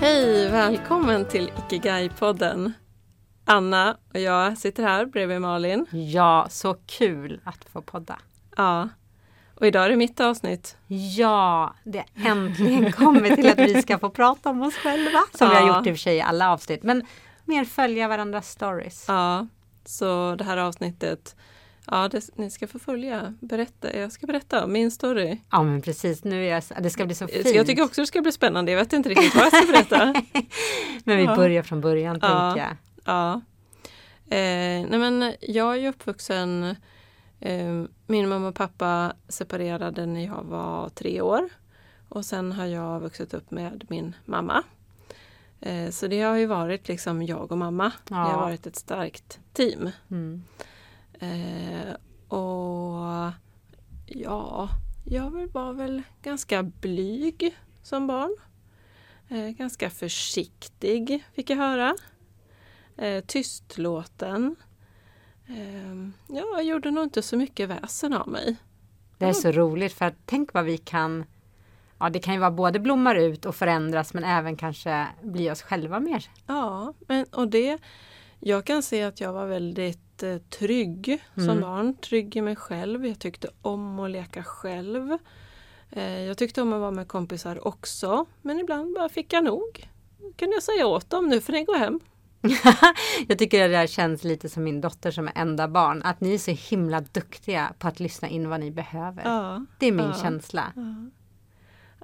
Hej, välkommen till Ikigai-podden. Anna och jag sitter här bredvid Malin. Ja, så kul att få podda. Ja, och idag är det mitt avsnitt. Ja, det äntligen kommer till att vi ska få prata om oss själva. Som vi har Ja. gjort i och för sig i alla avsnitt. Men mer följa varandras stories. Ja, så det här avsnittet, ja, det, ni ska få följa, berätta, jag ska berätta min story. Ja men precis, nu är jag, det ska bli så fint. Jag tycker också det ska bli spännande, jag vet inte riktigt vad jag ska berätta. Men vi Ja. börjar från början Ja. tänker jag. Ja. Eh, nej men jag är ju uppvuxen, eh, min mamma och pappa separerade när jag var tre år. Och sen har jag vuxit upp med min mamma. Eh, så det har ju varit liksom jag och mamma. Det har Ja. varit ett starkt team. Mm. Eh, och ja, jag var väl ganska blyg som barn. Eh, ganska försiktig fick jag höra. Eh, tystlåten. Eh, ja, jag gjorde nog inte så mycket väsen av mig. Det är så roligt för att tänk vad vi kan Ja, det kan ju vara både blommar ut och förändras men även kanske bli oss själva mer. Ja, men, och det, jag kan se att jag var väldigt trygg som Mm. barn. Trygg i mig själv. Jag tyckte om att leka själv. Eh, jag tyckte om att vara med kompisar också. Men ibland bara fick jag nog. Kan jag säga åt dem, nu får ni gå hem. jag tycker det där känns lite som min dotter som är enda barn. Att ni är så himla duktiga på att lyssna in vad ni behöver. Ja, Det är min Ja. känsla. ja.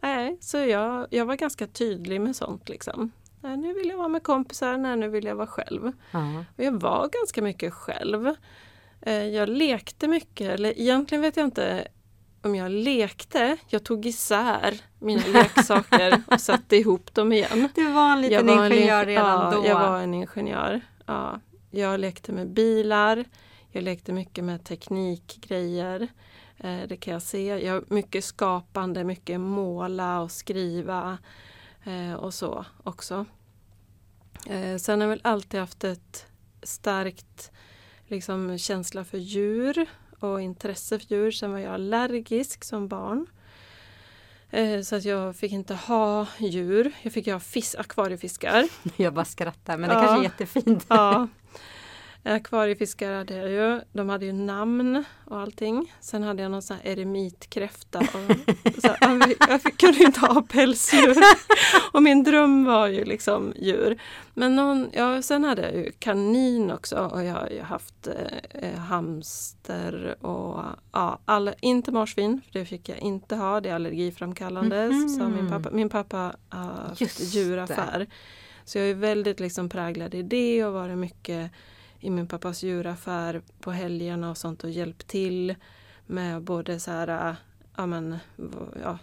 Nej, så jag, jag var ganska tydlig med sånt liksom. Nej, nu vill jag vara med kompisar, nej, nu vill jag vara själv. Ja. Och jag var ganska mycket själv. Eh, Jag lekte mycket, eller egentligen vet jag inte om jag lekte. Jag tog isär mina leksaker och satte ihop dem igen. Du var en liten var en ingenjör le- redan ja, då. jag var en ingenjör. Ja. Jag lekte med bilar. Jag lekte mycket med teknikgrejer. Eh, det kan jag se. Jag, mycket skapande, mycket måla och skriva eh, och så också. Eh, sen har jag väl alltid haft ett starkt liksom, känsla för djur och intresse för djur. Sen var jag allergisk som barn. Eh, så att jag fick inte ha djur. Jag fick ha fisk, akvariefiskar. Jag bara skrattar men det Ja. kanske är jättefint. Ja. Akvariefiskar hade jag ju. De hade ju namn och allting. Sen hade jag någon sån här eremitkräfta. Och, så här, jag kunde inte ha pälsdjur. Och min dröm var ju liksom djur. Men någon, ja, sen hade jag ju kanin också och jag har ju haft eh, eh, hamster och ja, alla, inte marsvin, för det fick jag inte ha. Det är allergiframkallande. Mhm. Så min pappa, min pappa har haft djuraffär. Så jag är väldigt liksom präglad i det och varit mycket i min pappas djuraffär på helgerna och sånt och hjälpt till med både så här, äh, ja men, ja,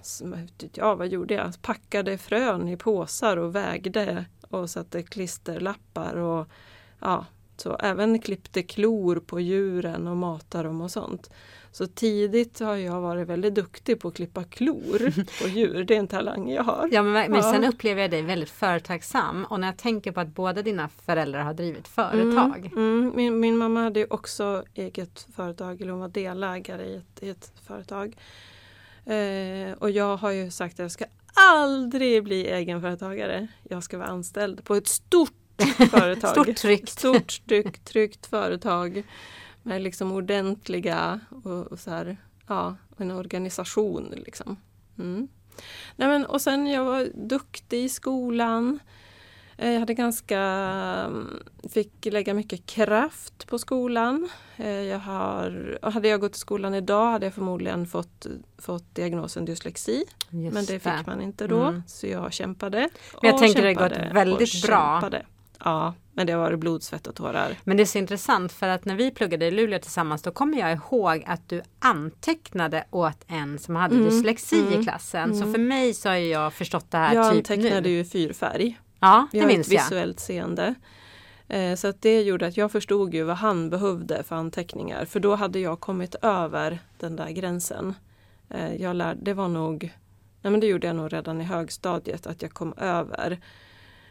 ja vad gjorde jag? Packade frön i påsar och vägde och satte klisterlappar och ja, så även klippte klor på djuren och matade dem och sånt. Så tidigt har jag varit väldigt duktig på att klippa klor på djur. Det är en talang jag har. Ja, men, men sen upplever jag dig väldigt företagsam och när jag tänker på att båda dina föräldrar har drivit företag. Mm, mm. Min, min mamma hade också eget företag, eller hon var delägare i ett, i ett företag. Eh, och jag har ju sagt att jag ska aldrig bli egenföretagare. Jag ska vara anställd på ett stort företag. Stort tryggt. Stort, tryggt, tryggt företag. Med liksom ordentliga och, och så här, ja, en organisation liksom. Mm. Nej, men, och sen jag var duktig i skolan. Eh, Jag hade ganska, mm, fick lägga mycket kraft på skolan. Eh, Jag har, hade jag gått i skolan idag hade jag förmodligen fått, fått diagnosen dyslexi. Just men det fick man inte då, Mm. så jag kämpade. Men jag tänker det har kämpade gått väldigt bra. kämpade. Ja, men det varit blod, svett och tårar. Men det är så intressant för att när vi pluggade i Luleå tillsammans då kommer jag ihåg att du antecknade åt en som hade Mm, dyslexi mm, i klassen. Så mm. för mig så har ju jag förstått det här Jag typ antecknade nu. ju i fyrfärg. Ja, det ett minns jag. visuellt seende. Eh, Så att det gjorde att jag förstod ju vad han behövde för anteckningar. För då hade jag kommit över den där gränsen. Eh, Jag lär, det var nog, nej men det gjorde jag nog redan i högstadiet att jag kom över.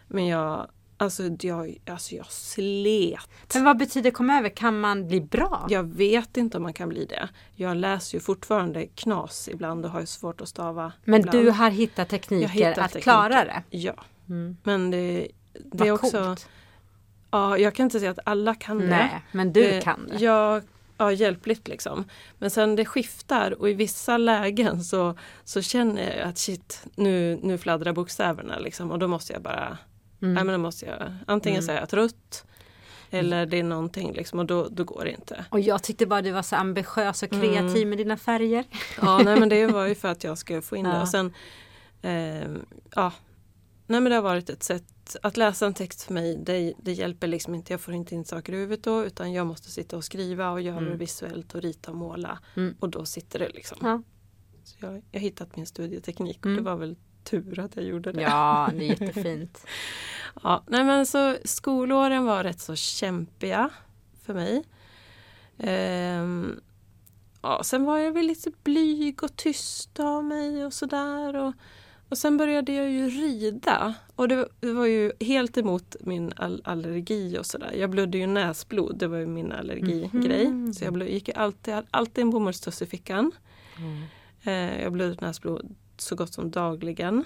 Men jag, alltså jag, alltså jag slet. Men vad betyder kom över? Kan man bli bra? Jag vet inte om man kan bli det. Jag läser ju fortfarande knas ibland och har ju svårt att stava. Men ibland. du har hittat tekniker Jag hittar att tekniker. klara det? Ja, Mm. Men det, det är också... coolt. Ja, jag kan inte säga att alla kan det. Nej, men du Eh, kan det. Ja, ja, hjälpligt liksom. Men sen det skiftar och i vissa lägen så, så känner jag att shit, nu, nu fladdrar bokstäverna liksom och då måste jag bara, Mm. nej men då måste jag antingen Mm. säga jag trött eller det är någonting liksom och då, då går det inte. Och jag tyckte bara du var så ambitiös och kreativ Mm. med dina färger. Ja, nej men det var ju för att jag skulle få in det Ja. och sen, ehm, ja, nej men det har varit ett sätt att läsa en text för mig, det, det hjälper liksom inte, jag får inte in saker i huvudet då utan jag måste sitta och skriva och göra Mm. det visuellt och rita och måla Mm. och då sitter det liksom. Ja. Så jag, jag har hittat min studieteknik och Mm. det var väl tur att jag gjorde det. ja, det är jättefint. Ja, nej men så skolåren var rätt så kämpiga för mig. Ehm, ja, sen var jag väl lite blyg och tyst av mig och sådär. Och, och sen började jag ju rida. Och det, det var ju helt emot min all allergi och sådär. Jag blödde ju näsblod, det var ju min allergigrej. Mhm. Så jag blöd, gick ju alltid, alltid en bomullstuss i fickan. Mm. Eh, jag blödde näsblod så gott som dagligen.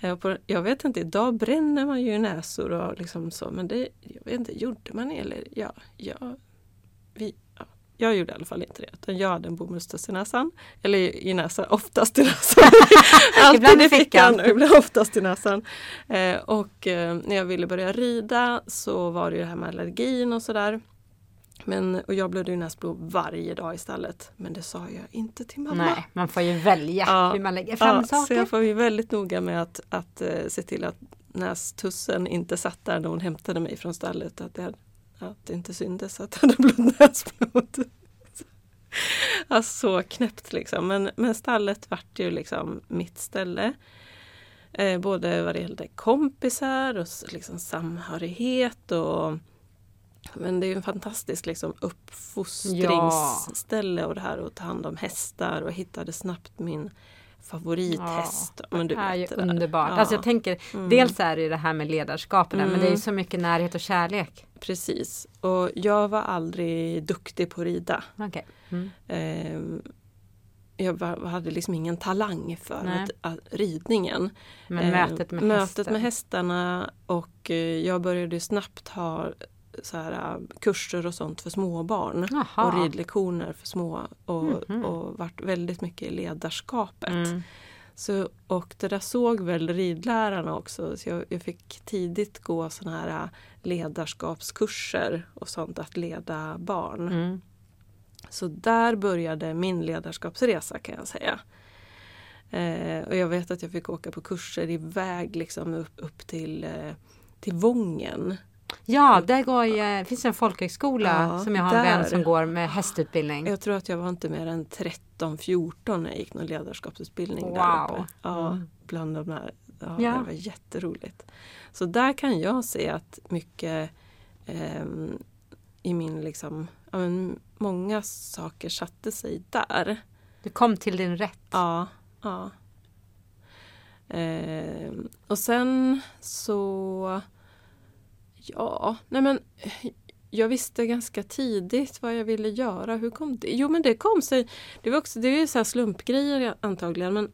Eh, på, jag vet inte, idag bränner man ju näsor och liksom så men det jag vet inte, gjorde man det eller ja, ja, vi, ja. Jag gjorde i alla fall inte det utan jag hade en bomullstuss i näsan. Eller i, i näsan, oftast i näsan. Alltid i fickan ibland oftast i näsan. Eh, och eh, när jag ville börja rida så var det ju det här med allergin och sådär. Men, och jag blödde ju näsblod varje dag i stallet. Men det sa jag inte till mamma. Nej, man får ju välja Ja. hur man lägger fram Ja, så saker. jag får ju väldigt noga med att, att eh, se till att nästussen inte satt där när hon hämtade mig från stallet. Att det, att det inte syntes att jag hade blodnäsblod. alltså så knäppt liksom. Men, men stallet vart ju liksom mitt ställe. Eh, både vad det gällde kompisar och liksom samhörighet och men det är ju en fantastisk liksom, uppfostringsställe och det här att ta hand om hästar och hittade snabbt min favorithäst. men du det är ju det underbart. Ja. Alltså jag tänker, Mm. dels är det ju det här med ledarskapet där, men det är ju Mm. så mycket närhet och kärlek. Precis. Och jag var aldrig duktig på att rida. Okej. Mm. Ehm, jag hade liksom ingen talang för att, att, ridningen. Men Eh, mötet med mötet hästen. med hästarna och eh, jag började snabbt ha så här, eh, kurser och sånt för småbarn. Jaha. Och ridlektioner för små och, Mhm. och varit väldigt mycket i ledarskapet. Mm. Så, och det där såg väl ridlärarna också. Så jag, jag fick tidigt gå såna här äh, ledarskapskurser och sånt, att leda barn. Mm. Så där började min ledarskapsresa kan jag säga. Eh, och jag vet att jag fick åka på kurser iväg liksom upp, upp till, eh, till Vången. Ja, där går det finns en folkhögskola Ja, som jag har en vän där. som går med hästutbildning. Jag tror att jag var inte mer än 13-14 när jag gick någon ledarskapsutbildning där Wow. uppe. Ja, Mm. bland de här. Ja, Ja. Det var jätteroligt. Så där kan jag se att mycket ehm, i min liksom, ja, men många saker satte sig där. Du kom till din rätt. Ja, ja. Ehm, och sen så Ja, nej men jag visste ganska tidigt vad jag ville göra. Hur kom det? Jo men det kom sig. Det var också, det är ju så här slumpgrejer antagligen men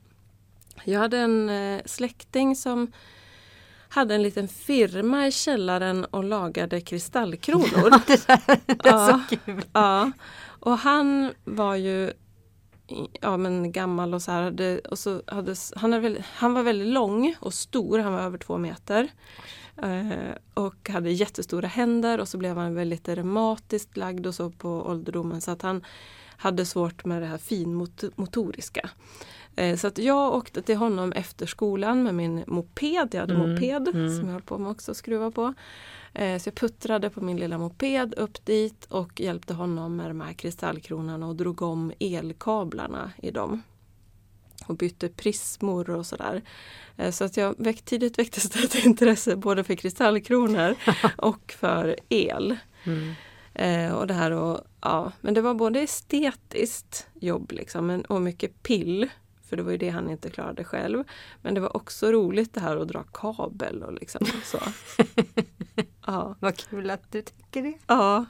jag hade en eh, släkting som hade en liten firma i källaren och lagade kristallkronor. det där är Ja. så kul. Ja, och han var ju ja, men gammal och så här. Hade, och så hade, han, väldigt, han var väldigt lång och stor, han var över två meter. Eh, och hade jättestora händer och så blev han väldigt reumatiskt lagd och så på ålderdomen så att han hade svårt med det här finmotoriska. Eh, så att jag åkte till honom efter skolan med min moped. Jag hade Mm, moped mm. som jag höll på med också att skruva på. Eh, Så jag puttrade på min lilla moped upp dit och hjälpte honom med de här kristallkronorna och drog om elkablarna i dem. Och bytte prismor och sådär. Eh, Så att jag väck, tidigt väcktes det ett intresse både för kristallkronor och för el. Mm. Eh, och det här och, ja, men det var både estetiskt jobb liksom, men, och mycket pill. För det var ju det han inte klarade själv. Men det var också roligt det här att dra kabel och liksom så. Ja, Vad kul att du tycker det. ja,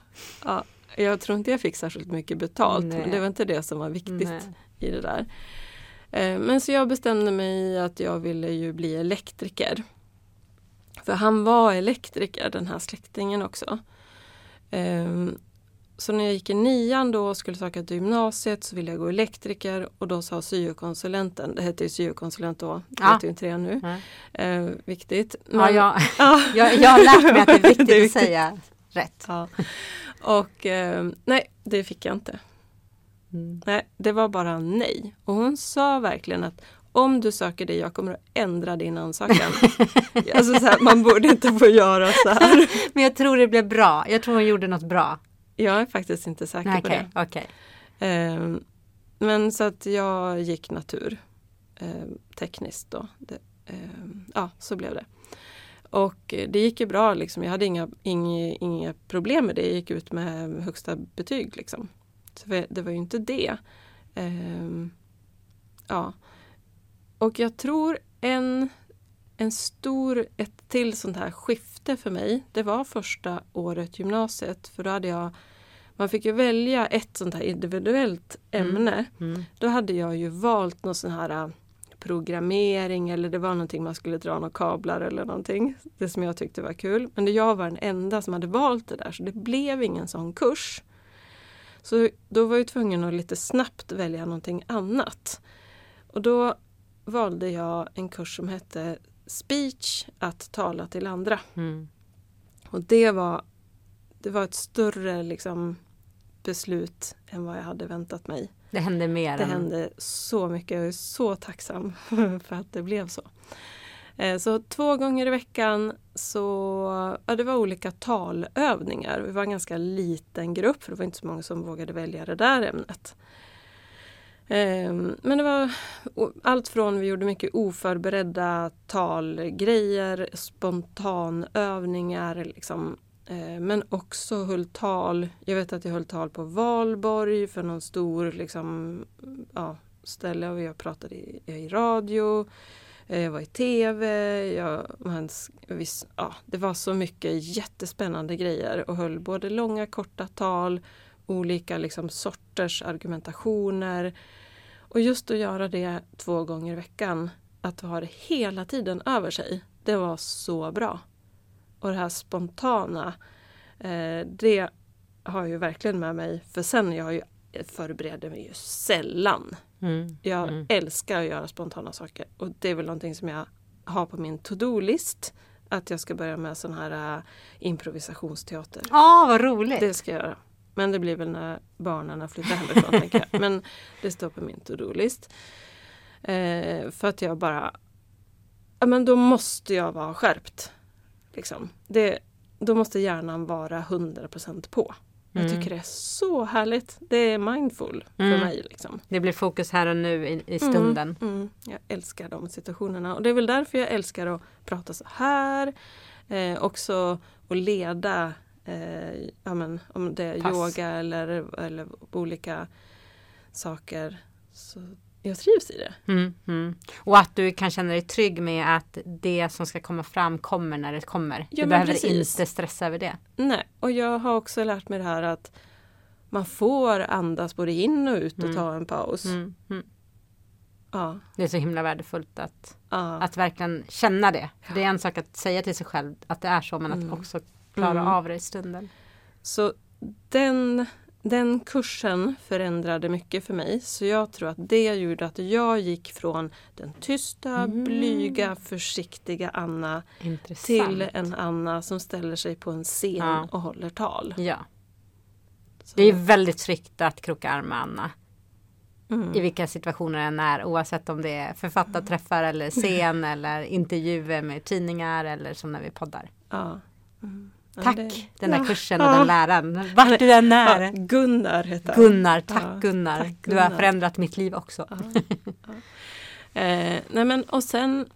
ja. Jag tror inte jag fick särskilt mycket betalt. Nej. Men det var inte det som var viktigt Nej. i det där. Eh, Men så jag bestämde mig att jag ville ju bli elektriker. För han var elektriker, den här släktingen också. Ehm, så när jag gick i nian då och skulle söka till gymnasiet så ville jag gå elektriker och då sa syokonsulenten, det hette ju syokonsulent då, det Ja. heter ju inte det nu. Ja. Ehm, viktigt. Ja, Men- jag, Ja. jag, jag har lärt mig att det är viktigt, Det är att säga rätt. Ja. Och ehm, nej, det fick jag inte. Mm. Nej, det var bara nej. Och hon sa verkligen att om du söker det, jag kommer att ändra din ansökan. alltså så här, man borde inte få göra så här. Men jag tror det blev bra. Jag tror hon gjorde något bra. Jag är faktiskt inte säker Nej, på det. okej. Ehm, men så att jag gick natur. ehm, tekniskt då. Det, ehm, ja, så blev det. Och eh, det gick ju bra liksom. Jag hade inga, inga, inga problem med det. Jag gick ut med högsta betyg liksom. Så det- var ju inte det. Ehm, ja. Och jag tror en, en stor, ett till sånt här skifte för mig. Det var första året gymnasiet. För då hade jag man fick ju välja ett sånt här individuellt ämne. Mm. Då hade jag ju valt någon sån här äh, programmering eller det var någonting man skulle dra några kablar eller någonting. Det som jag tyckte var kul. Men jag var den enda som hade valt det där så det blev ingen sån kurs. Så då var jag tvungen att lite snabbt välja någonting annat. Och då valde jag en kurs som hette Speech, att tala till andra. Mm. Och det var, det var ett större liksom, beslut än vad jag hade väntat mig. Det hände mer. Det än- hände så mycket. Jag är så tacksam för att det blev så. Eh, så två gånger i veckan så ja, det var olika talövningar. Vi var en ganska liten grupp för det var inte så många som vågade välja det där ämnet. Ehm, men det var allt från vi gjorde mycket oförberedda talgrejer, spontanövningar liksom, eh, men också höll tal. Jag vet att jag höll tal på valborg för någon stor liksom, ja, ställe och jag pratade i, i radio. Eh, jag var i tv. Jag, man, viss, ja, det var så mycket jättespännande grejer och höll både långa korta tal, olika liksom, sorters argumentationer. Och just att göra det två gånger i veckan, att ha det hela tiden över sig, det var så bra. Och det här spontana, eh, det har jag ju verkligen med mig. För sen jag ju förbereder mig ju sällan. Mm. Jag Mm. älskar att göra spontana saker och det är väl någonting som jag har på min to-do-list. Att jag ska börja med sån här uh, improvisationsteater. Åh, vad roligt! Det ska jag göra. Men det blir väl när barnen flyttar hemifrån tänker jag. Men det står på min to-do-list. Eh, för att jag bara... Ja men då måste jag vara skärpt. Liksom. Det, då måste hjärnan vara 100% på. Jag Mm. tycker det är så härligt. Det är mindful för Mm. mig. Liksom. Det blir fokus här och nu i, i stunden. Mm, mm. Jag älskar de situationerna och det är väl därför jag älskar att prata så här. Eh, också att leda, eh, ja, men, om det är Pass. yoga eller, eller olika saker. Så jag trivs i det. Mm, mm. Och att du kan känna dig trygg med att det som ska komma fram kommer när det kommer. Ja, du behöver precis. inte stressa över det. Nej, och jag har också lärt mig det här att man får andas både in och ut och Mm. ta en paus. Mm, mm. Ja, Det är så himla värdefullt att, ja. att verkligen känna det. Det är en sak att säga till sig själv att det är så, men att Mm. också klara av det i stunden. Så den, den kursen förändrade mycket för mig. Så jag tror att det gjorde att jag gick från den tysta, Mm. blyga, försiktiga Anna Intressant. till en Anna som ställer sig på en scen Ja. och håller tal. Ja, Så, det är väldigt tryggt att kroka arm med Anna. mm. I vilka situationer det än är. Oavsett om det är författarträffar eller scen eller intervjuer med tidningar eller som när vi poddar. ja. Mm. Ja, Tack det- den där Ja. kursen och Ja. den läraren. Vart du än Ja, är. Gunnar heter. Gunnar, tack Ja, Gunnar. tack, Du har Gunnar. förändrat mitt liv också. Ja, ja. Eh, nej men och sen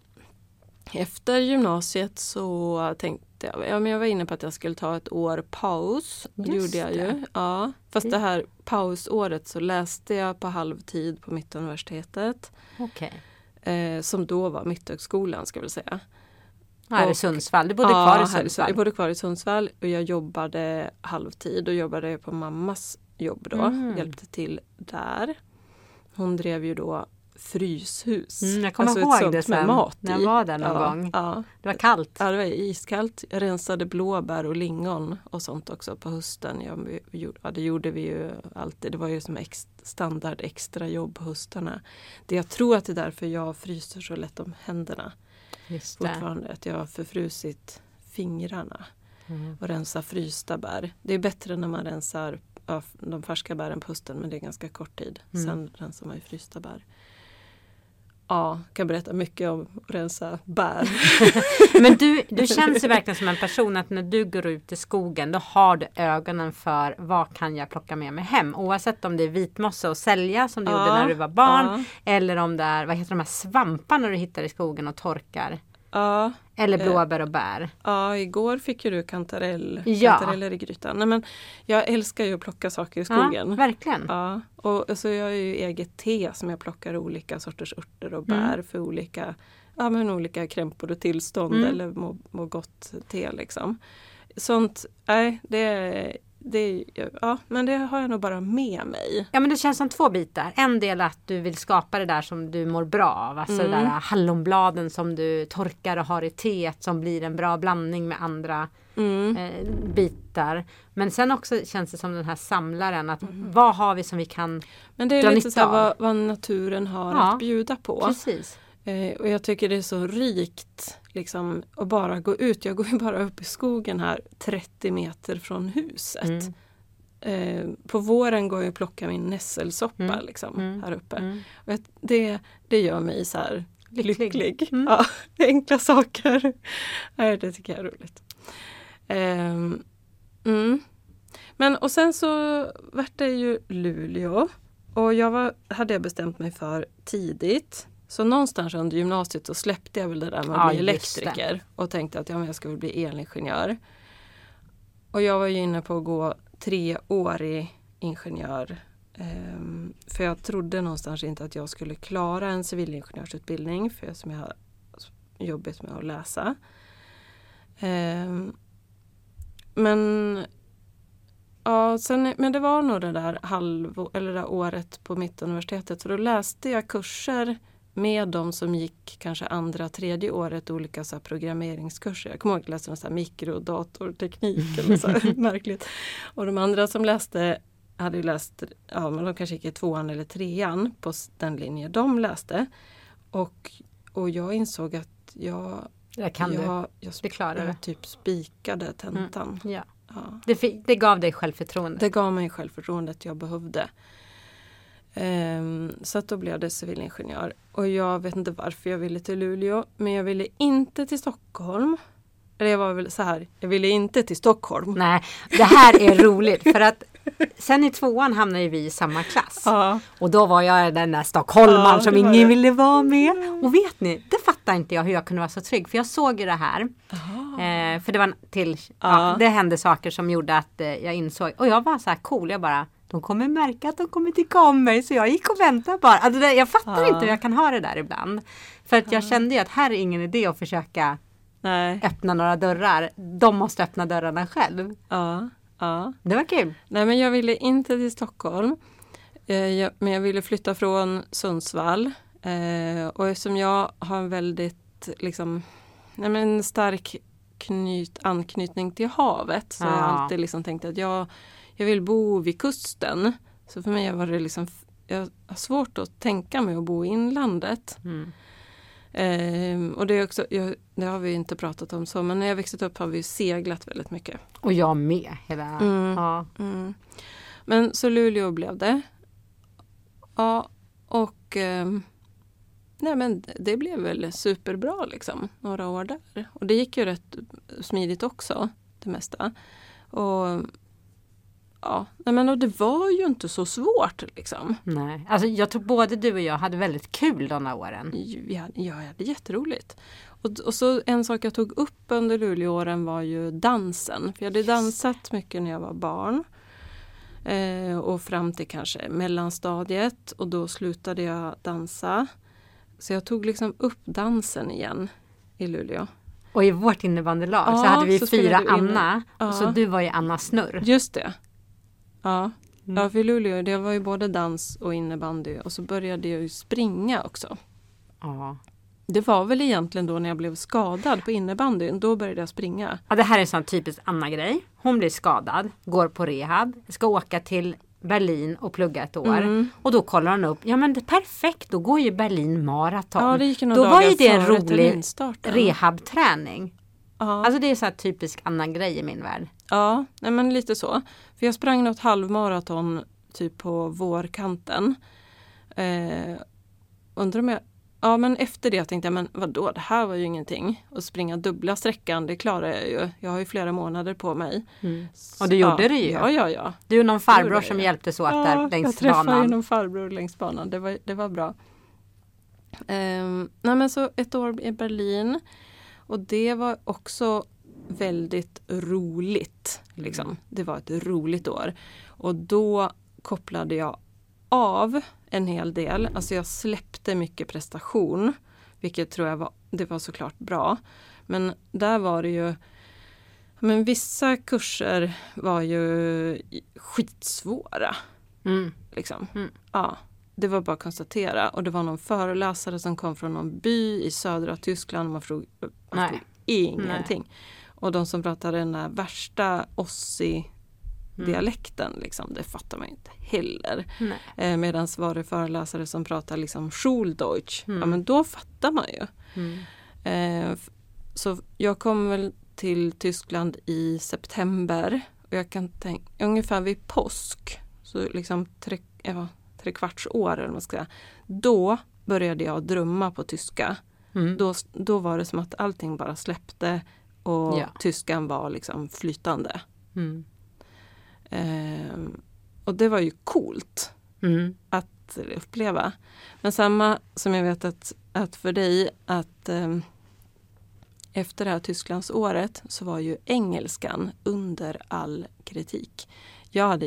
efter gymnasiet så tänkte jag, ja men jag var inne på att jag skulle ta ett år paus. Just gjorde jag ju. det. Ja, fast Det- här pausåret så läste jag på halvtid på Mittuniversitetet. Okej. Eh, som då var Mitthögskolan ska jag väl säga. Här i Sundsvall. Du bodde Ja, kvar i Sundsvall. Jag bodde kvar i Sundsvall och jag jobbade halvtid och jobbade på mammas jobb då. Mm. Hjälpte till där. Hon drev ju då fryshus. Mm, jag kommer Alltså ihåg det sen mat när jag var där någon ja, gång. Ja. Det var kallt. ja, det var iskallt. Jag rensade blåbär och lingon och sånt också på hösten. Ja, det gjorde vi ju alltid. Det var ju som ex, standard extra jobb på höstarna. Det jag tror att det är därför jag fryser så lätt om händerna. Fortfarande. Att jag har förfrusit fingrarna Mm. och rensar frysta bär. Det är bättre när man rensar de färska bären på hösten men det är ganska kort tid. Mm. Sen rensar man ju frysta bär. Ja, kan berätta mycket om att rensa bär. Men du, du känns ju verkligen som en person att när du går ut i skogen då har du ögonen för vad kan jag plocka med mig hem? Oavsett om det är vitmossa och sälja som du gjorde Ja, när du var barn. ja. Eller om det är, vad heter de här svamparna du hittar i skogen och torkar. Ja, Eller Eh. blåbär och bär. ja, igår fick ju du kantarell, Ja. kantareller i grytan. Nej, men jag älskar ju att plocka saker i Ja, skogen. verkligen. Ja, och så jag har ju eget te som jag plockar olika sorters örter och Mm. bär för olika, ja, men olika krämpor och tillstånd Mm. eller må, må gott te liksom. Sånt, nej, det, det, ja, men det har jag nog bara med mig. Ja men det känns som två bitar. En del att du vill skapa det där som du mår bra av. Alltså Mm. det där hallonbladen som du torkar och har i teet som blir en bra blandning med andra Mm. eh, bitar. Men sen också känns det som den här samlaren att Mm. vad har vi som vi kan Men det är lite så vad, vad naturen har Ja, att bjuda på. Precis. Eh, och jag tycker det är så rikt liksom, att bara gå ut. Jag går ju bara upp i skogen här 30 meter från huset. Mm. Eh, på våren går jag och plockar min nässelsoppa Mm. liksom, Mm. här uppe. Mm. Och det, det gör mig så här Lycklig. lycklig. Mm. Ja, enkla saker. Nej, det tycker jag är roligt. Mm. Men och sen så vart det ju Luleå. Och jag var, hade jag bestämt mig för tidigt. Så någonstans under gymnasiet så släppte jag väl det där med att Ja, bli elektriker. Och tänkte att ja, men jag ska väl bli elingenjör. Och jag var ju inne på att gå treårig ingenjör. Ehm, för jag trodde någonstans inte att jag skulle klara en civilingenjörsutbildning. För som jag har jobbigt med att läsa. Ehm, men Ja, sen, men det var nog det där, halv, eller det där året på Mittuniversitetet. För då läste jag kurser med de som gick kanske andra, tredje året olika så programmeringskurser. Jag kommer ihåg att jag läste någon så här mikrodatorteknik eller så här märkligt. Och de andra som läste hade läst, ja men de kanske gick i tvåan eller trean på den linje de läste. Och, och jag insåg att jag, Det kan jag, jag, jag du. typ spikade tentan. Ja. Ja. Det, det gav dig självförtroende. Det gav mig självförtroendet jag behövde. Ehm, så att då blev det civilingenjör. Och jag vet inte varför jag ville till Luleå. Men jag ville inte till Stockholm. Eller jag var väl så här, jag ville inte till Stockholm. Nej, det här är roligt för att sen i tvåan hamnade vi i samma klass. Ja, Och då var jag den där stockholmaren Ja, som ingen det. ville vara med. Och vet ni, det fattar inte jag hur jag kunde vara så trygg. För jag såg ju det här. Eh, för det var till. Ja. det hände saker som gjorde att eh, jag insåg. Och jag var så här cool, jag bara de kommer märka att de kommer tycka om mig. Så jag gick och väntade bara. Alltså det, jag fattar Ja. inte hur jag kan ha det där ibland. För att jag kände ju att här är ingen idé att försöka nej, öppna några dörrar. De måste öppna dörrarna själv. ja, ja. Det var kul. Nej men jag ville inte till Stockholm. Eh, jag, men jag ville flytta från Sundsvall. Eh, och eftersom jag har en väldigt liksom, nej men stark knyt, anknytning till havet så har jag Ja. alltid liksom tänkt att jag, jag vill bo vid kusten. Så för mig var det liksom, jag har svårt att tänka mig att bo i inlandet. Mm. Eh, och det, är också, jag, det har vi inte pratat om så, men när jag växte upp har vi seglat väldigt mycket. Och jag med. Hela, Mm. ja. Mm. Men så Luleå blev det. Ja, och ehm, nej men det blev väl superbra liksom, några år där. Och det gick ju rätt smidigt också, det mesta. Och ja, men och det var ju inte så svårt liksom. Nej, alltså jag tror både du och jag hade väldigt kul de här åren. Vi hade, ja, jag hade jätteroligt. Och, och så en sak jag tog upp under Luleååren var ju dansen. För jag hade dansat mycket när jag var barn. Eh, och fram till kanske mellanstadiet och då slutade jag dansa. Så jag tog liksom upp dansen igen i Luleå. Och i vårt innebandylag så Ja, hade vi så fyra Anna. Ja. Så du var ju Anna Snurr. Just det. Ja. Mm. Ja, för Luleå det var ju både dans och innebandy och så började jag ju springa också. Ja. Det var väl egentligen då när jag blev skadad på innebandyn, då började jag springa. Ja, det här är en sån typisk Anna-grej. Hon blir skadad, går på rehab, ska åka till Berlin och plugga ett år. Mm. Och då kollar hon upp, ja men det perfekt, då går ju Berlin maraton. Ja, det gick några då var dagar ju det en rolig rehabträning. Ja, Alltså det är så här typisk Anna-grej i min värld. ja nej, men lite så. För jag sprang något halvmaraton typ på vårkanten. Eh, undrar om jag Ja men efter det tänkte jag, men vadå, det här var ju ingenting. Att springa dubbla sträckan, det klarar jag ju. Jag har ju flera månader på mig. Och du gjorde ja, det ju. Ja, ja, ja. Du och någon farbror jag som hjälptes åt ja, där jag längs träffade ju banan. någon farbror längs banan. Det var, det var bra. Ehm, nej men så ett år i Berlin. Och det var också väldigt roligt. Liksom. Det var ett roligt år. Och då kopplade jag av en hel del. Alltså jag släppte mycket prestation. Vilket tror jag var, det var såklart bra. Men där var det ju men vissa kurser var ju skitsvåra. Mm. Liksom. Mm. Ja, det var bara att konstatera. Och det var någon föreläsare som kom från någon by i södra Tyskland. Man förstod, man Nej. förstod ingenting. Och de som pratade den där värsta Ossi-dialekten, liksom, det fattar man inte heller. Nej. Eh, Medan var det föreläsare som pratade liksom Schuldeutsch, Mm. ja men då fattar man ju. Mm. Eh, så jag kom väl till Tyskland i september och jag kan tänka ungefär vid påsk, så liksom tre, ja, tre kvarts år eller vad man ska säga. Då började jag drömma på tyska. Mm. Då, då var det som att allting bara släppte och Ja. tyskan var liksom flytande. Mm. Eh, och det var ju coolt Mm. att uppleva. Men samma som jag vet att, att för dig att eh, efter det här Tysklandsåret så var ju engelskan under all kritik. Jag hade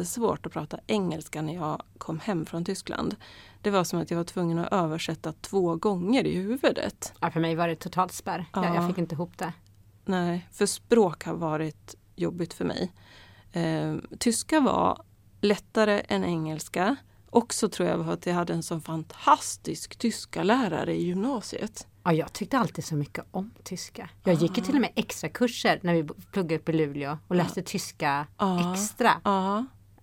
jättesvårt att prata engelska när jag kom hem från Tyskland. Det var som att jag var tvungen att översätta två gånger i huvudet. Ja, för mig var det totalt spärr. Jag, jag Ja. fick inte ihop det. Nej, för språk har varit jobbigt för mig. Eh, tyska var lättare än engelska. Också tror jag för att jag hade en sån fantastisk tyska lärare i gymnasiet. Ja, jag tyckte alltid så mycket om tyska. Jag gick ju till och med extra kurser när vi pluggade upp i Luleå och läste tyska Ja. extra.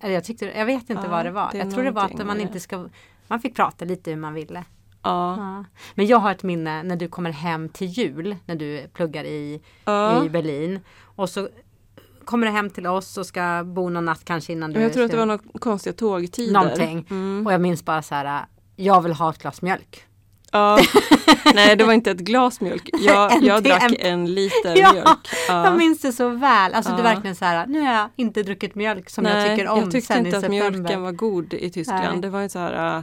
Eller jag, tyckte, jag vet inte Ja, vad det var. det jag tror det var att man inte ska man fick prata lite hur man ville. ja, Ja. Men jag har ett minne när du kommer hem till jul när du pluggar i, ja. i Berlin. Och så kommer du hem till oss och ska bo någon natt kanske innan du jag tror att det ska- var några konstiga tågtider. Någonting. Mm. Och jag minns bara så här, jag vill ha ett glas mjölk. Ja. Nej, det var inte ett glas mjölk. Jag, jag drack en- liter Ja, mjölk. Jag minns det så väl. Alltså det är Ja. verkligen så här, nu har jag inte druckit mjölk som Nej, jag tycker om jag tyckte inte att mjölken var god i Tyskland. Nej. Det var ju så här, äh,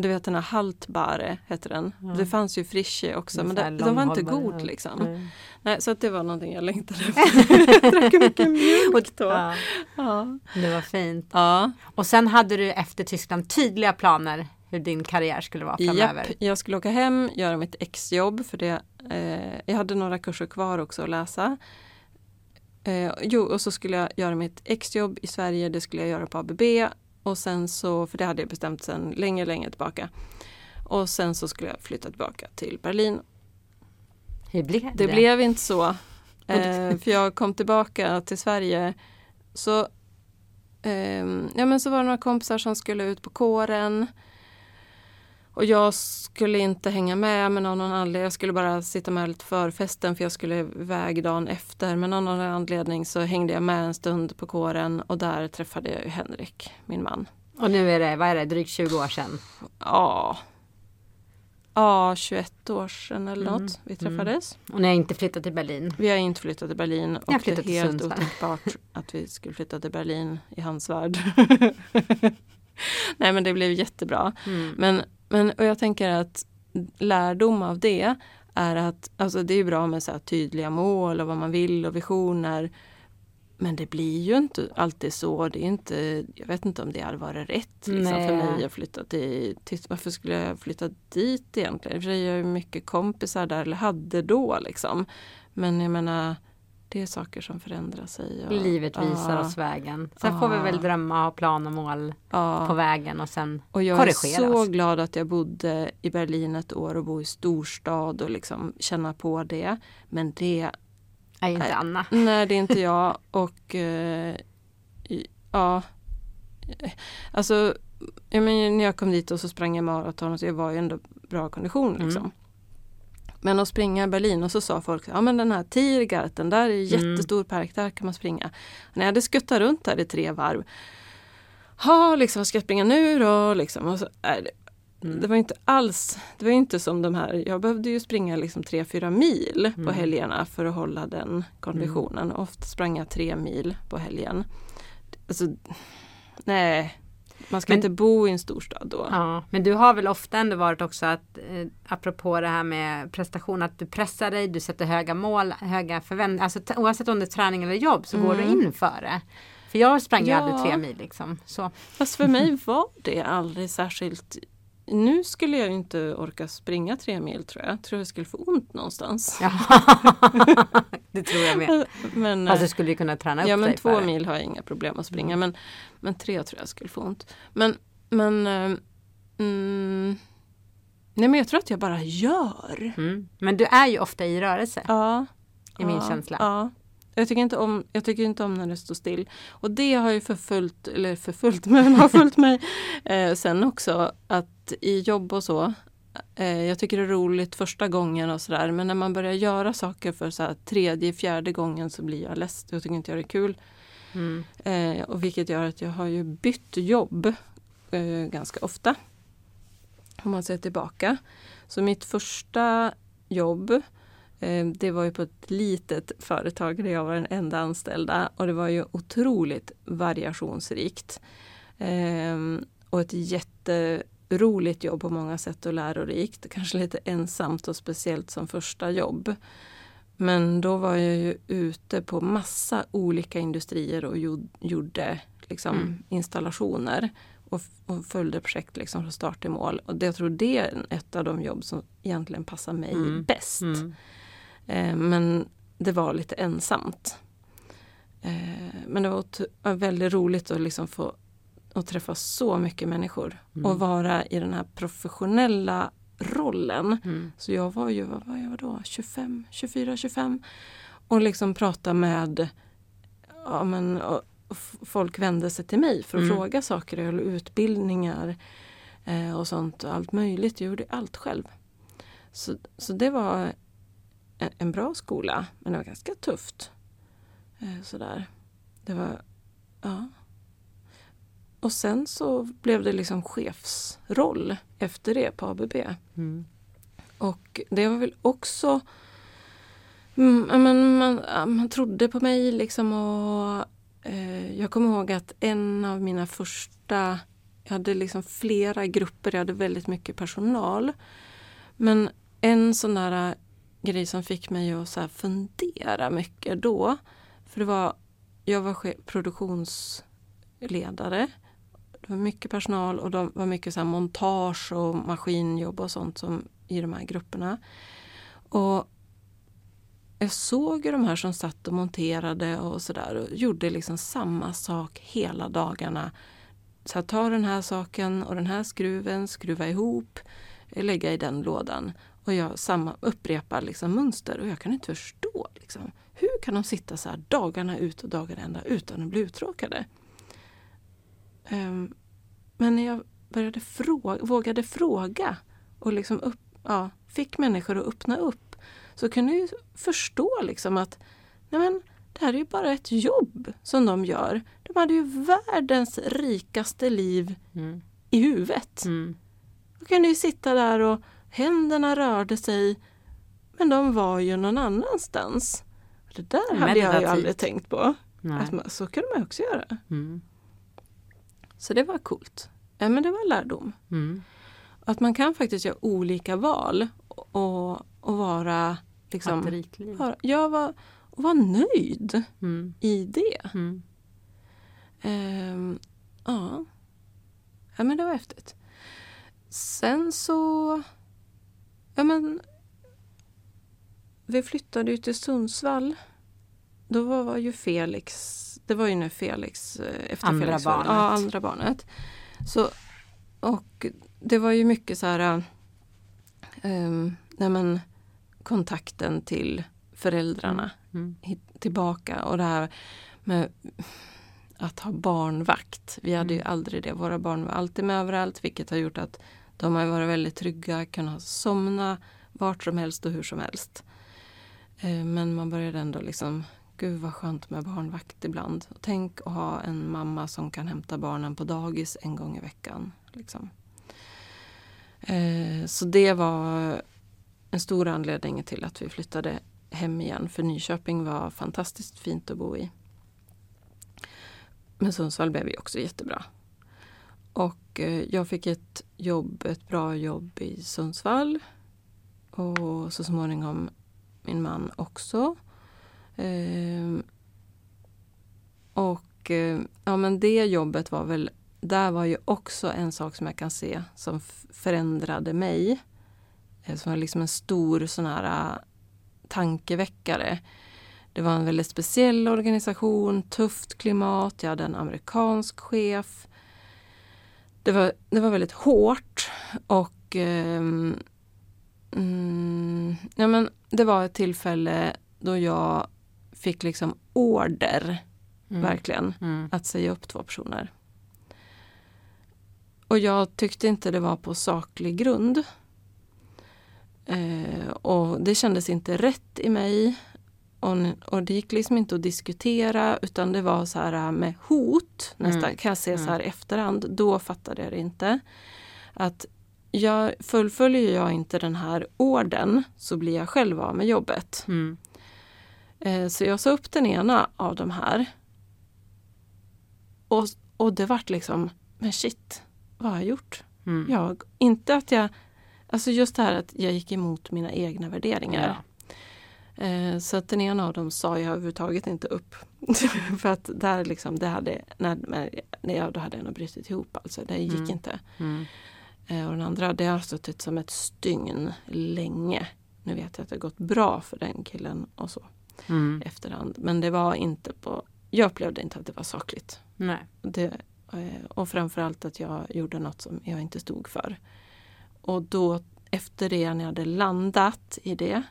du vet den här Haltbare heter den. Det fanns ju Frische också men den var inte god ja. liksom. Nej. Nej, så att det var någonting jag längtade efter. jag drack mycket mjölk då. Ja, Ja. det var fint. Ja. Och sen hade du efter Tyskland tydliga planer hur din karriär skulle vara framöver. Japp, jag skulle åka hem, göra mitt exjobb för det. Eh, jag hade några kurser kvar också att läsa. Eh, jo, och så skulle jag göra mitt exjobb i Sverige, det skulle jag göra på ABB. Och sen så, för det hade jag bestämt sedan länge, länge tillbaka. Och sen så skulle jag flytta tillbaka till Berlin. Hur blev det? Det blev inte så. Eh, för jag kom tillbaka till Sverige. Så, ehm, ja, men så var det några kompisar som skulle ut på kåren. Och jag skulle inte hänga med men av någon anledning. Jag skulle bara sitta med lite förfesten för jag skulle iväg dagen efter. Men av någon anledning så hängde jag med en stund på kåren och där träffade jag Henrik, min man. Och nu är det, vad är det, drygt 20 år sedan. Ja, ja 21 år sedan eller Mm, något vi träffades. Och ni har inte flyttat till Berlin. Vi har inte flyttat till Berlin och det är helt Sundsvall. otänkbart att vi skulle flytta till Berlin i hans värld. Nej men det blev jättebra. Mm. Men, men och jag tänker att lärdom av det är att alltså det är bra med så tydliga mål och vad man vill och visioner. Men det blir ju inte alltid så. Det är inte, jag vet inte om det hade varit rätt liksom, för mig att flytta till, till Varför skulle jag flytta dit egentligen? För jag har ju mycket kompisar där, eller hade då liksom. Men jag menar, det är saker som förändrar sig. Och, Livet visar oss vägen. Sen får vi väl drömma och ha plan och mål på vägen och sen Och jag korrigera är så oss. glad att jag bodde i Berlin ett år och bo i storstad och liksom känna på det. Men det, är inte Nej. Anna. nej det är inte jag. Och eh, ja, alltså jag men, när jag kom dit och så sprang jag maraton och så jag var ju ändå bra kondition liksom. Mm. Men att springa i Berlin och så sa folk, ja men den här Tiergarten, där är Mm. jättestor park, där kan man springa. När jag hade skuttat runt där i tre varv, ha liksom, vad ska jag springa nu då? Liksom, och så, nej, det, Mm. det var inte alls, det var inte som de här, jag behövde ju springa liksom tre, fyra mil på Mm. helgerna för att hålla den konditionen. Ofta sprang jag tre mil på helgen. Alltså, nej, man ska Men- inte bo i en storstad då. Ja, men du har väl ofta ändå varit också att eh, apropå det här med prestation att du pressar dig, du sätter höga mål, höga förväntningar. Alltså oavsett om det är träning eller jobb så går du Mm. in för det. För jag sprang ju Ja. aldrig tre mil liksom. Så. Fast för mig var det aldrig särskilt nu skulle jag inte orka springa tre mil tror jag. Jag tror jag skulle få ont någonstans. Ja. det tror jag med. Men, Fast du skulle ju kunna träna upp ja men dig två för det. mil har jag inga problem att springa. Men, men tre tror jag skulle få ont. Men, men eh, mm, Nej men jag tror att jag bara gör. Mm. Men du är ju ofta i rörelse. Ja. I min ja, känsla. Ja. Jag tycker, inte om, jag tycker inte om när det står still. Och det har ju förföljt, eller förföljt, men har följt mig eh, sen också. Att i jobb och så. Eh, jag tycker det är roligt första gången och sådär. Men när man börjar göra saker för så tredje, fjärde gången så blir jag less. Jag tycker inte jag det är kul. Mm. Eh, och vilket gör att jag har ju bytt jobb eh, ganska ofta. Om man ser tillbaka. Så mitt första jobb det var ju på ett litet företag där jag var den enda anställda och det var ju otroligt variationsrikt. Eh, och ett jätteroligt jobb på många sätt och lärorikt. Kanske lite ensamt och speciellt som första jobb. Men då var jag ju ute på massa olika industrier och gjorde, liksom Mm. installationer och, och följde projekt liksom från start till mål. Och jag tror det är ett av de jobb som egentligen passar mig Mm. bäst. Mm. Eh, men det var lite ensamt. Eh, men det var väldigt roligt att liksom få att träffa så mycket människor Mm. och vara i den här professionella rollen. Mm. Så jag var ju, vad var jag då, 25, 24, 25 och liksom prata med, ja men folk vände sig till mig för att Mm. fråga saker, höll utbildningar eh, och sånt allt möjligt. Jag gjorde allt själv. Så, så det var en, en bra skola, men det var ganska tufft. Eh, sådär. Det var, ja. Och sen så blev det liksom chefsroll efter det på ABB. Mm. Och det var väl också mm, men man, man trodde på mig liksom och eh, jag kommer ihåg att en av mina första jag hade liksom flera grupper, jag hade väldigt mycket personal. Men en sån där grej som fick mig att så här fundera mycket då. För det var, jag var produktionsledare. Det var mycket personal och det var mycket så här montage och maskinjobb och sånt som i de här grupperna. Och jag såg ju de här som satt och monterade och sådär och gjorde liksom samma sak hela dagarna. Så här, ta den här saken och den här skruven, skruva ihop, lägga i den lådan. Och jag samma, upprepar liksom mönster och jag kan inte förstå. Liksom, hur kan de sitta så här dagarna ut och dagarna ända utan att bli uttråkade? Ehm, men när jag började fråga, vågade fråga och liksom upp, ja, fick människor att öppna upp så kunde jag ju förstå liksom att nej men, det här är ju bara ett jobb som de gör. De hade ju världens rikaste liv Mm. i huvudet. Mm. Då kunde ju sitta där och händerna rörde sig men de var ju någon annanstans. Det där hade jag ju Meditativt. aldrig tänkt på. Man, så kunde man också göra. Mm. Så det var coolt. Ja, men det var lärdom. Mm. Att man kan faktiskt göra olika val och, och vara liksom, vara, jag var, och vara nöjd Mm. i det. Mm. Ehm, ja. ja, men det var häftigt. Sen så... Ja, men... Vi flyttade ju till Sundsvall då var, ju Felix, det var ju när Felix, eh, efter Andra Felix barnet. Ja, andra barnet. Så, och det var ju mycket så här, um, nej men, kontakten till föräldrarna Mm. tillbaka och det här med att ha barnvakt. Vi hade ju Mm. aldrig det. Våra barn var alltid med överallt vilket har gjort att de har varit väldigt trygga, kunnat somna vart som helst och hur som helst. Eh, men man började ändå liksom, gud vad skönt med barnvakt ibland. Och tänk att ha en mamma som kan hämta barnen på dagis en gång i veckan. Liksom. Eh, så det var en stor anledning till att vi flyttade hem igen. För Nyköping var fantastiskt fint att bo i. Men Sundsvall blev ju också jättebra. Och Eh, jag fick ett jobb, ett bra jobb i Sundsvall. Och så småningom min man också. Ehm, och eh, ja men det jobbet var väl, där var ju också en sak som jag kan se som förändrade mig. Eh, Som var liksom en stor sån här eh, tankeväckare. Det var en väldigt speciell organisation, tufft klimat, jag hade en amerikansk chef. Det var, det var väldigt hårt och ehm, mm, ja, men det var ett tillfälle då jag fick liksom order, Mm. verkligen, Mm. att säga upp två personer. Och jag tyckte inte det var på saklig grund. Eh, och det kändes inte rätt i mig. Och, det gick liksom inte att diskutera utan det var så här med hot nästan. Mm. Kan jag se så Mm. här i efterhand. Då fattade jag det inte. Att jag, fullföljer jag inte den här orden så blir jag själv av med jobbet. Mm. Eh, Så jag sa upp den ena av de här. Och, och det vart liksom, men shit, vad har jag gjort? Mm. Jag, inte att jag, alltså just det här att jag gick emot mina egna värderingar. Eh, Så att den ena av dem sa jag överhuvudtaget inte upp. För att där liksom, det hade, när, när, när jag, då hade jag nog brutit ihop alltså, det gick Mm. inte. Mm. Eh, Och den andra, det har suttit som ett stygn länge. Nu vet jag att det har gått bra för den killen och så Mm. efterhand. Men det var inte på, jag upplevde inte att det var sakligt. Nej. Det, eh, och framförallt att jag gjorde något som jag inte stod för. Och då efter det när jag hade landat i det.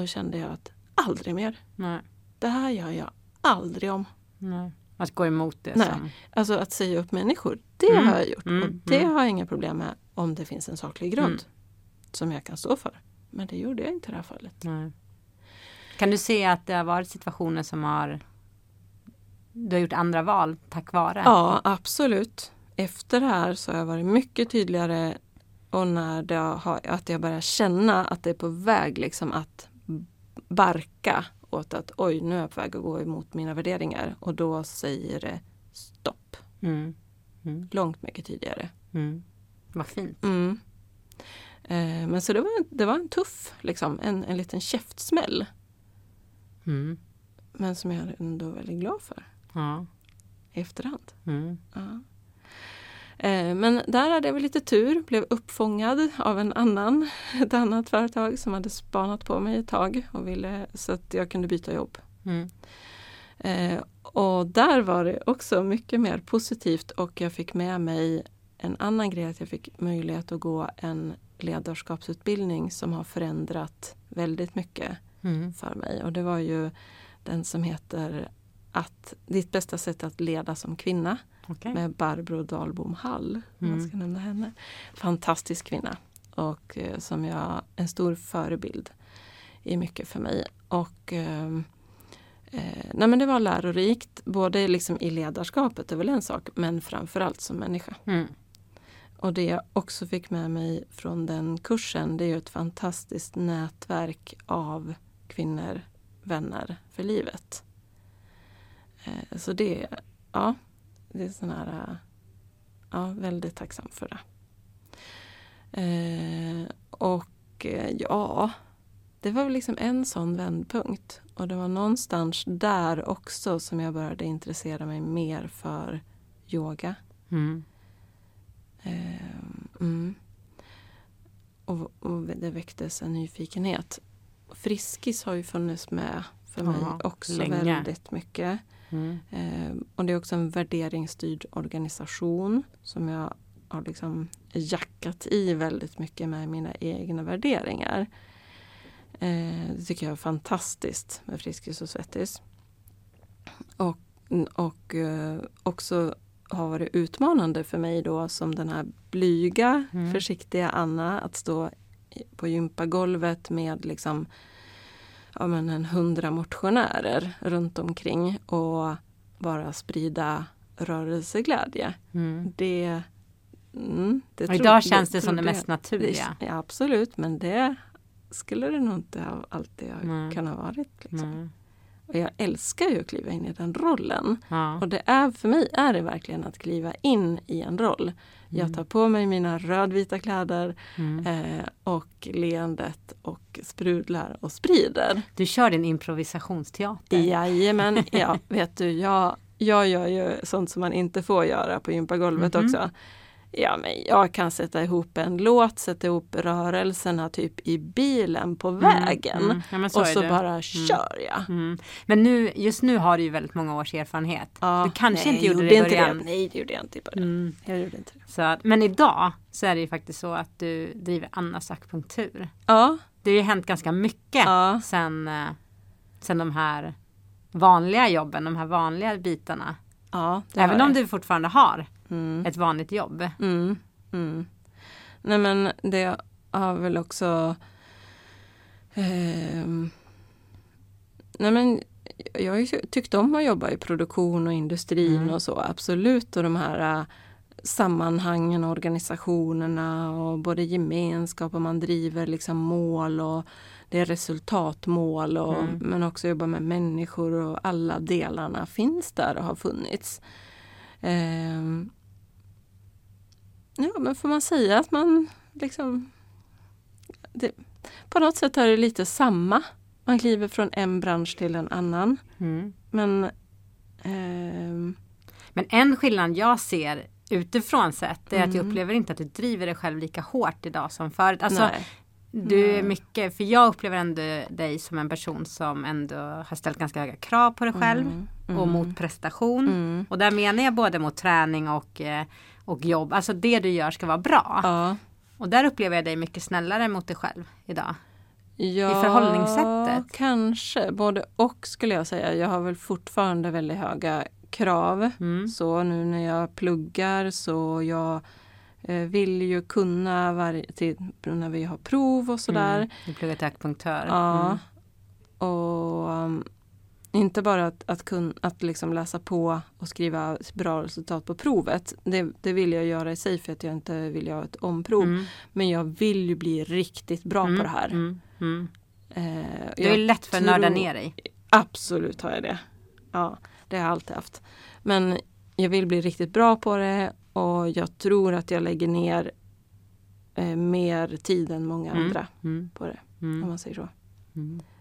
Då kände jag att aldrig mer. Nej. Det här gör jag aldrig om. Nej. Att gå emot det Nej. som... Alltså att säga upp människor, det Mm, har jag gjort. mm, och det mm. har jag inga problem med om det finns en saklig grund. Mm. Som jag kan stå för. Men det gjorde jag inte i det här fallet. Nej. Kan du se att det har varit situationer som har du har gjort andra val tack vare? Ja, absolut. Efter det här så har jag varit mycket tydligare och när det har, att jag börjar känna att det är på väg liksom att barka åt att oj, nu är jag på väg att gå emot mina värderingar och då säger det stopp. Mm. Mm. Långt mycket tidigare. Mm. Vad fint. Mm. Eh, men så det var, det var en tuff, liksom, en, en liten käftsmäll. Mm. Men som jag är ändå väldigt glad för Ja. i efterhand. Mm. Ja. Eh, Men där hade jag väl lite tur, blev uppfångad av en annan, ett annat företag som hade spanat på mig ett tag och ville så att jag kunde byta jobb. Mm. Eh, och där var det också mycket mer positivt och jag fick med mig en annan grej att jag fick möjlighet att gå en ledarskapsutbildning som har förändrat väldigt mycket Mm. för mig och det var ju den som heter att ditt bästa sätt att leda som kvinna Okej. med Barbro Dahlbom Hall. Om man Mm. ska nämna henne. Fantastisk kvinna och eh, som jag, en stor förebild i mycket för mig. Och ehm, eh, nej men det var lärorikt, både liksom i ledarskapet, det är väl en sak, men framförallt som människa. Mm. Och det jag också fick med mig från den kursen, det är ett fantastiskt nätverk av kvinnor, vänner för livet. Eh, så det, ja, det är sån här, eh, ja, väldigt tacksam för det. Eh, och eh, ja, det var väl liksom en sån vändpunkt. Och det var någonstans där också som jag började intressera mig mer för yoga. Mm. Ehm, mm. och, och det väcktes en nyfikenhet. Friskis har ju funnits med för mig Ja, också länge. väldigt mycket. Mm. Eh, och det är också en värderingsstyrd organisation som jag har liksom jackat i väldigt mycket med mina egna värderingar. Eh, det tycker jag är fantastiskt med Friskis och Svettis. Och, och eh, också har varit utmanande för mig då som den här blyga, Mm. försiktiga Anna att stå på gympagolvet med liksom ja, men en hundra motionärer runt omkring och bara sprida rörelseglädje. Mm. Det, mm, det Och tro- idag känns det som trodde det mest naturliga. det, ja, absolut, men det skulle det nog inte ha alltid ha kunnat varit. Liksom. Och jag älskar ju att kliva in i den rollen. Ja. Och det är för mig är det verkligen att kliva in i en roll. Jag tar på mig mina rödvita kläder Mm. eh, och leendet och sprudlar och sprider. Du kör din improvisationsteater. Jajamän, ja, vet du, jag, jag gör ju sånt som man inte får göra på gympagolvet Mhm. också. Ja, men jag kan sätta ihop en låt, sätta ihop rörelserna typ i bilen på vägen. Mm. Ja, men så och så det. bara kör jag. Mm. Men nu, just nu har du ju väldigt många års erfarenhet. Ja, du kanske nej, inte gjorde jag det i inte början. Det. Nej, det gjorde jag inte i början. Mm. Jag gjorde inte det. Så att, men idag så är det ju faktiskt så att du driver Annas akupunktur. Ja, Det har ju hänt ganska mycket ja, sen, eh, sen de här vanliga jobben, de här vanliga bitarna. ja. Även om du fortfarande har Mm. ett vanligt jobb. Mm, mm. Nej men det har väl också ehm, Nej men jag har ju tyckt om att jobba i produktion och industrin Mm. och så absolut och de här äh, sammanhangen och organisationerna och både gemenskap och man driver liksom mål och det är resultatmål och, Mm. men också jobba med människor och alla delarna finns där och har funnits. Ehm, Ja, men får man säga att man liksom... Det, på något sätt är det lite samma. Man kliver från en bransch till en annan. Mm. Men... ehm, Men en skillnad jag ser utifrån sett är att jag Mm. upplever inte att du driver dig själv lika hårt idag som förut. Alltså, nej. Du är mycket, för jag upplever ändå dig som en person som ändå har ställt ganska höga krav på dig själv Mm, och mm, mot prestation. Mm. Och där menar jag både mot träning och, eh, och jobb. Alltså det du gör ska vara bra. Ja. Och där upplever jag dig mycket snällare mot dig själv idag. ja, förhållningssättet? kanske. Både och skulle jag säga. Jag har väl fortfarande väldigt höga krav. Mm. Så nu när jag pluggar så jag eh, vill ju kunna varje, till, när vi har prov och sådär. Mm. Du pluggar till akupunktör. Ja. Mm. Och um, inte bara att, att, kun, att liksom läsa på och skriva bra resultat på provet. Det, det vill jag göra i sig för att jag inte vill göra ett omprov. Mm. Men jag vill ju bli riktigt bra Mm. på det här. Mm. Mm. Eh, Du är lätt för att nörda ner dig. Absolut har jag det. Ja, det har jag alltid haft. Men jag vill bli riktigt bra på det och jag tror att jag lägger ner eh, mer tid än många Mm. andra Mm. på det. Om man säger så.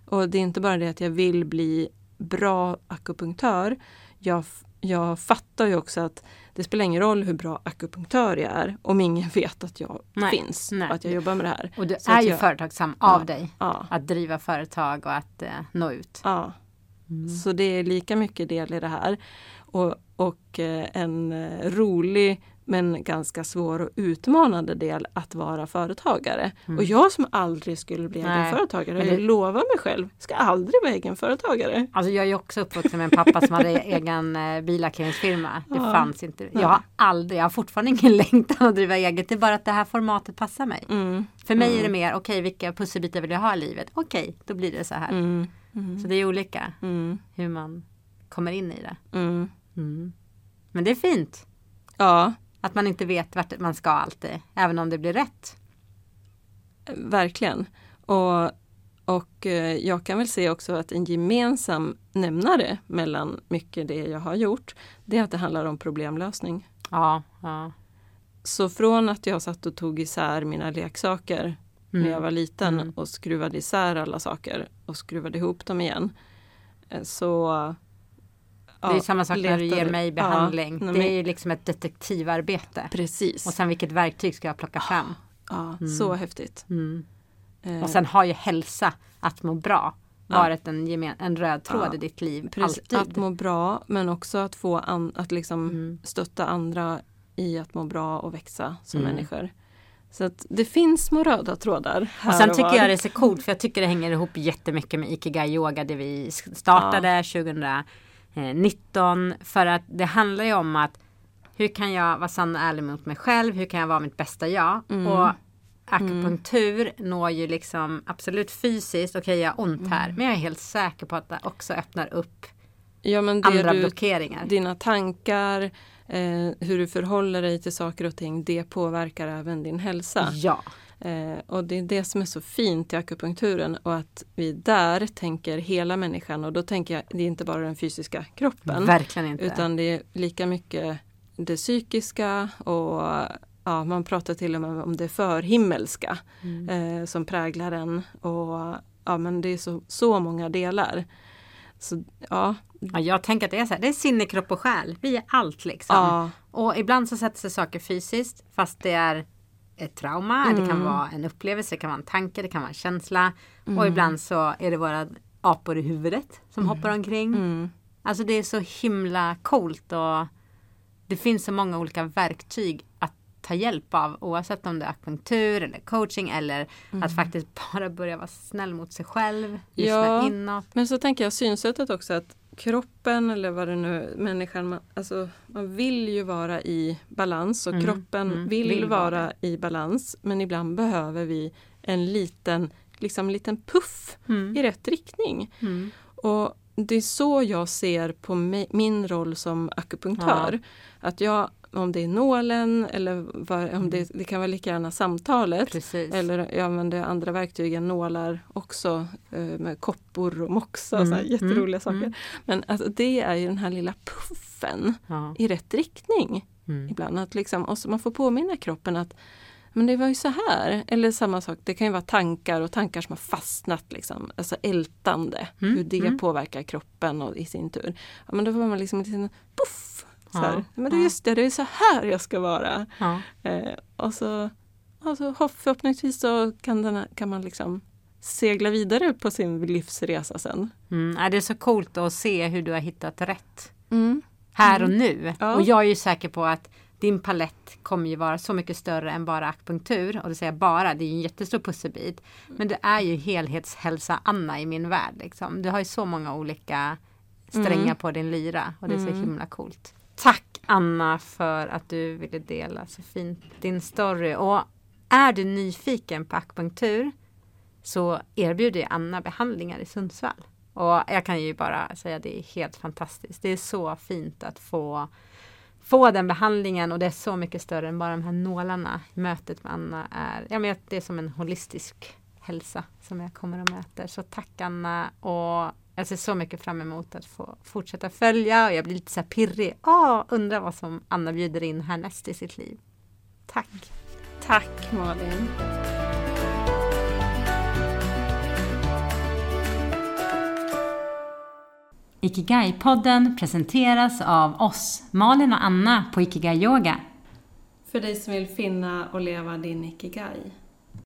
Och det är inte bara det att jag vill bli bra akupunktör. Jag, jag fattar ju också att det spelar ingen roll hur bra akupunktör jag är om ingen vet att jag Nej, finns nej. och att jag jobbar med det här. Och du Så är ju jag- företagsam Ja. av dig. Ja, Att driva företag och att eh, nå ut. ja. Mm. Så det är lika mycket del i det här. Och, och eh, en eh, rolig men ganska svår och utmanande del att vara företagare. Mm. Och jag som aldrig skulle bli Nej, egenföretagare, jag det- lovar mig själv, ska aldrig vara egenföretagare. Alltså jag är också uppvuxen med en pappa som hade egen eh, billackeringsfirma. Det Ja. fanns inte. Jag har aldrig, jag har fortfarande ingen längtan att driva eget. Det är bara att det här formatet passar mig. Mm, För mig Mm. är det mer, okej vilka pusselbitar vill jag ha i livet? Okej, då blir det så här. mm, mm, Så det är olika mm, hur man kommer in i det. mm. Mm. Men det är fint. Ja, Att man inte vet vart man ska alltid. Även om det blir rätt. verkligen. Och, och eh, jag kan väl se också att en gemensam nämnare mellan mycket det jag har gjort, det är att det handlar om problemlösning. Ja, ja. Så från att jag satt och tog isär mina leksaker när jag var liten Mm. och skruvade isär alla saker och skruvade ihop dem igen. eh, Så Det är samma sak när du ger mig Ja, behandling. nej, det är ju liksom ett detektivarbete. Precis. Och sen vilket verktyg ska jag plocka fram? ja, Mm. Så häftigt. Mm. Eh, Och sen har ju hälsa, att må bra. varit en, gemen, en röd tråd i ditt liv. Precis, alltid. Att må bra men också att få an, att liksom Mm. stötta andra i att må bra och växa som Mm. människor. Så att det finns små röda trådar Och sen var. tycker jag det är så coolt för jag tycker det hänger ihop jättemycket med Ikigai Yoga det vi startade 2019. För att det handlar ju om att hur kan jag vara sann och ärlig mot mig själv? Hur kan jag vara mitt bästa jag? Mm. Och akupunktur når ju liksom absolut fysiskt. Okej, jag har ont här. Men jag är helt säker på att det också öppnar upp ja, andra du, blockeringar. Dina tankar, eh, hur du förhåller dig till saker och ting, det påverkar även din hälsa. Ja, Eh, och det är det som är så fint i akupunkturen och att vi där tänker hela människan och då tänker jag, det är inte bara den fysiska kroppen. verkligen inte. Utan det är lika mycket det psykiska och ja, man pratar till och med om det förhimmelska Mm. eh, som präglar en. Och ja, men det är så, så många delar. Så ja, Ja, jag tänker att det är så här, det är sinne, kropp och själ. Vi är allt liksom. ja, Och ibland så sätter sig saker fysiskt fast det är ett trauma, det kan Mm. vara en upplevelse, det kan vara en tanke, det kan vara en känsla. Mm. Och ibland så är det våra apor i huvudet som hoppar omkring. mm, Alltså det är så himla coolt och det finns så många olika verktyg att ta hjälp av oavsett om det är akupunktur eller coaching eller Mm. att faktiskt bara börja vara snäll mot sig själv, lyssna Ja. inåt. Men så tänker jag synsättet också att kroppen eller vad det nu människan, man, alltså, man vill ju vara i balans och Mm, kroppen mm, vill, vill vara vara i balans. Men ibland behöver vi en liten, liksom liten puff i rätt riktning. Mm. Och det är så jag ser på mi- min roll som akupunktör. Att jag, om det är nålen eller vad, om det, det kan vara lika gärna samtalet. Precis. Eller jag använder andra verktyg än nålar också eh, med koppor och moxa och så här Mm, jätteroliga mm, saker. mm. Men alltså, det är ju den här lilla puffen Ja. i rätt riktning Mm. ibland. Att liksom, och så man får påminna kroppen att men det var ju så här. Eller samma sak, det kan ju vara tankar och tankar som har fastnat. Liksom. Alltså ältande, Mm, hur det mm. påverkar kroppen och i sin tur. Ja, men då får man liksom en puff. Så här. Men det är just det, det är så här jag ska vara. Eh, och så, och så förhoppningsvis så kan, den, kan man liksom segla vidare på sin livsresa sen. Mm. Det är så coolt att se hur du har hittat rätt Mm. här och nu. Ja. Och jag är ju säker på att din palett kommer ju vara så mycket större än bara akupunktur. Och det säger jag bara, det är ju en jättestor pusselbit. Men det är ju helhetshälsa Anna i min värld. Liksom. Du har ju så många olika strängar Mm. på din lyra och det är så Mm. himla coolt. Tack Anna för att du ville dela så fint din story. Och är du nyfiken på akupunktur så erbjuder Anna behandlingar i Sundsvall. Och jag kan ju bara säga att det är helt fantastiskt. Det är så fint att få, få den behandlingen och det är så mycket större än bara de här nålarna. Mötet med Anna är, ja men det är som en holistisk hälsa som jag kommer och möter. Så tack Anna och jag ser så mycket fram emot att få fortsätta följa och jag blir lite så här pirrig. Åh, undrar vad som Anna bjuder in härnäst i sitt liv. Tack! Tack Malin! Ikigai-podden presenteras av oss, Malin och Anna på Ikigai Yoga. För dig som vill finna och leva din ikigai.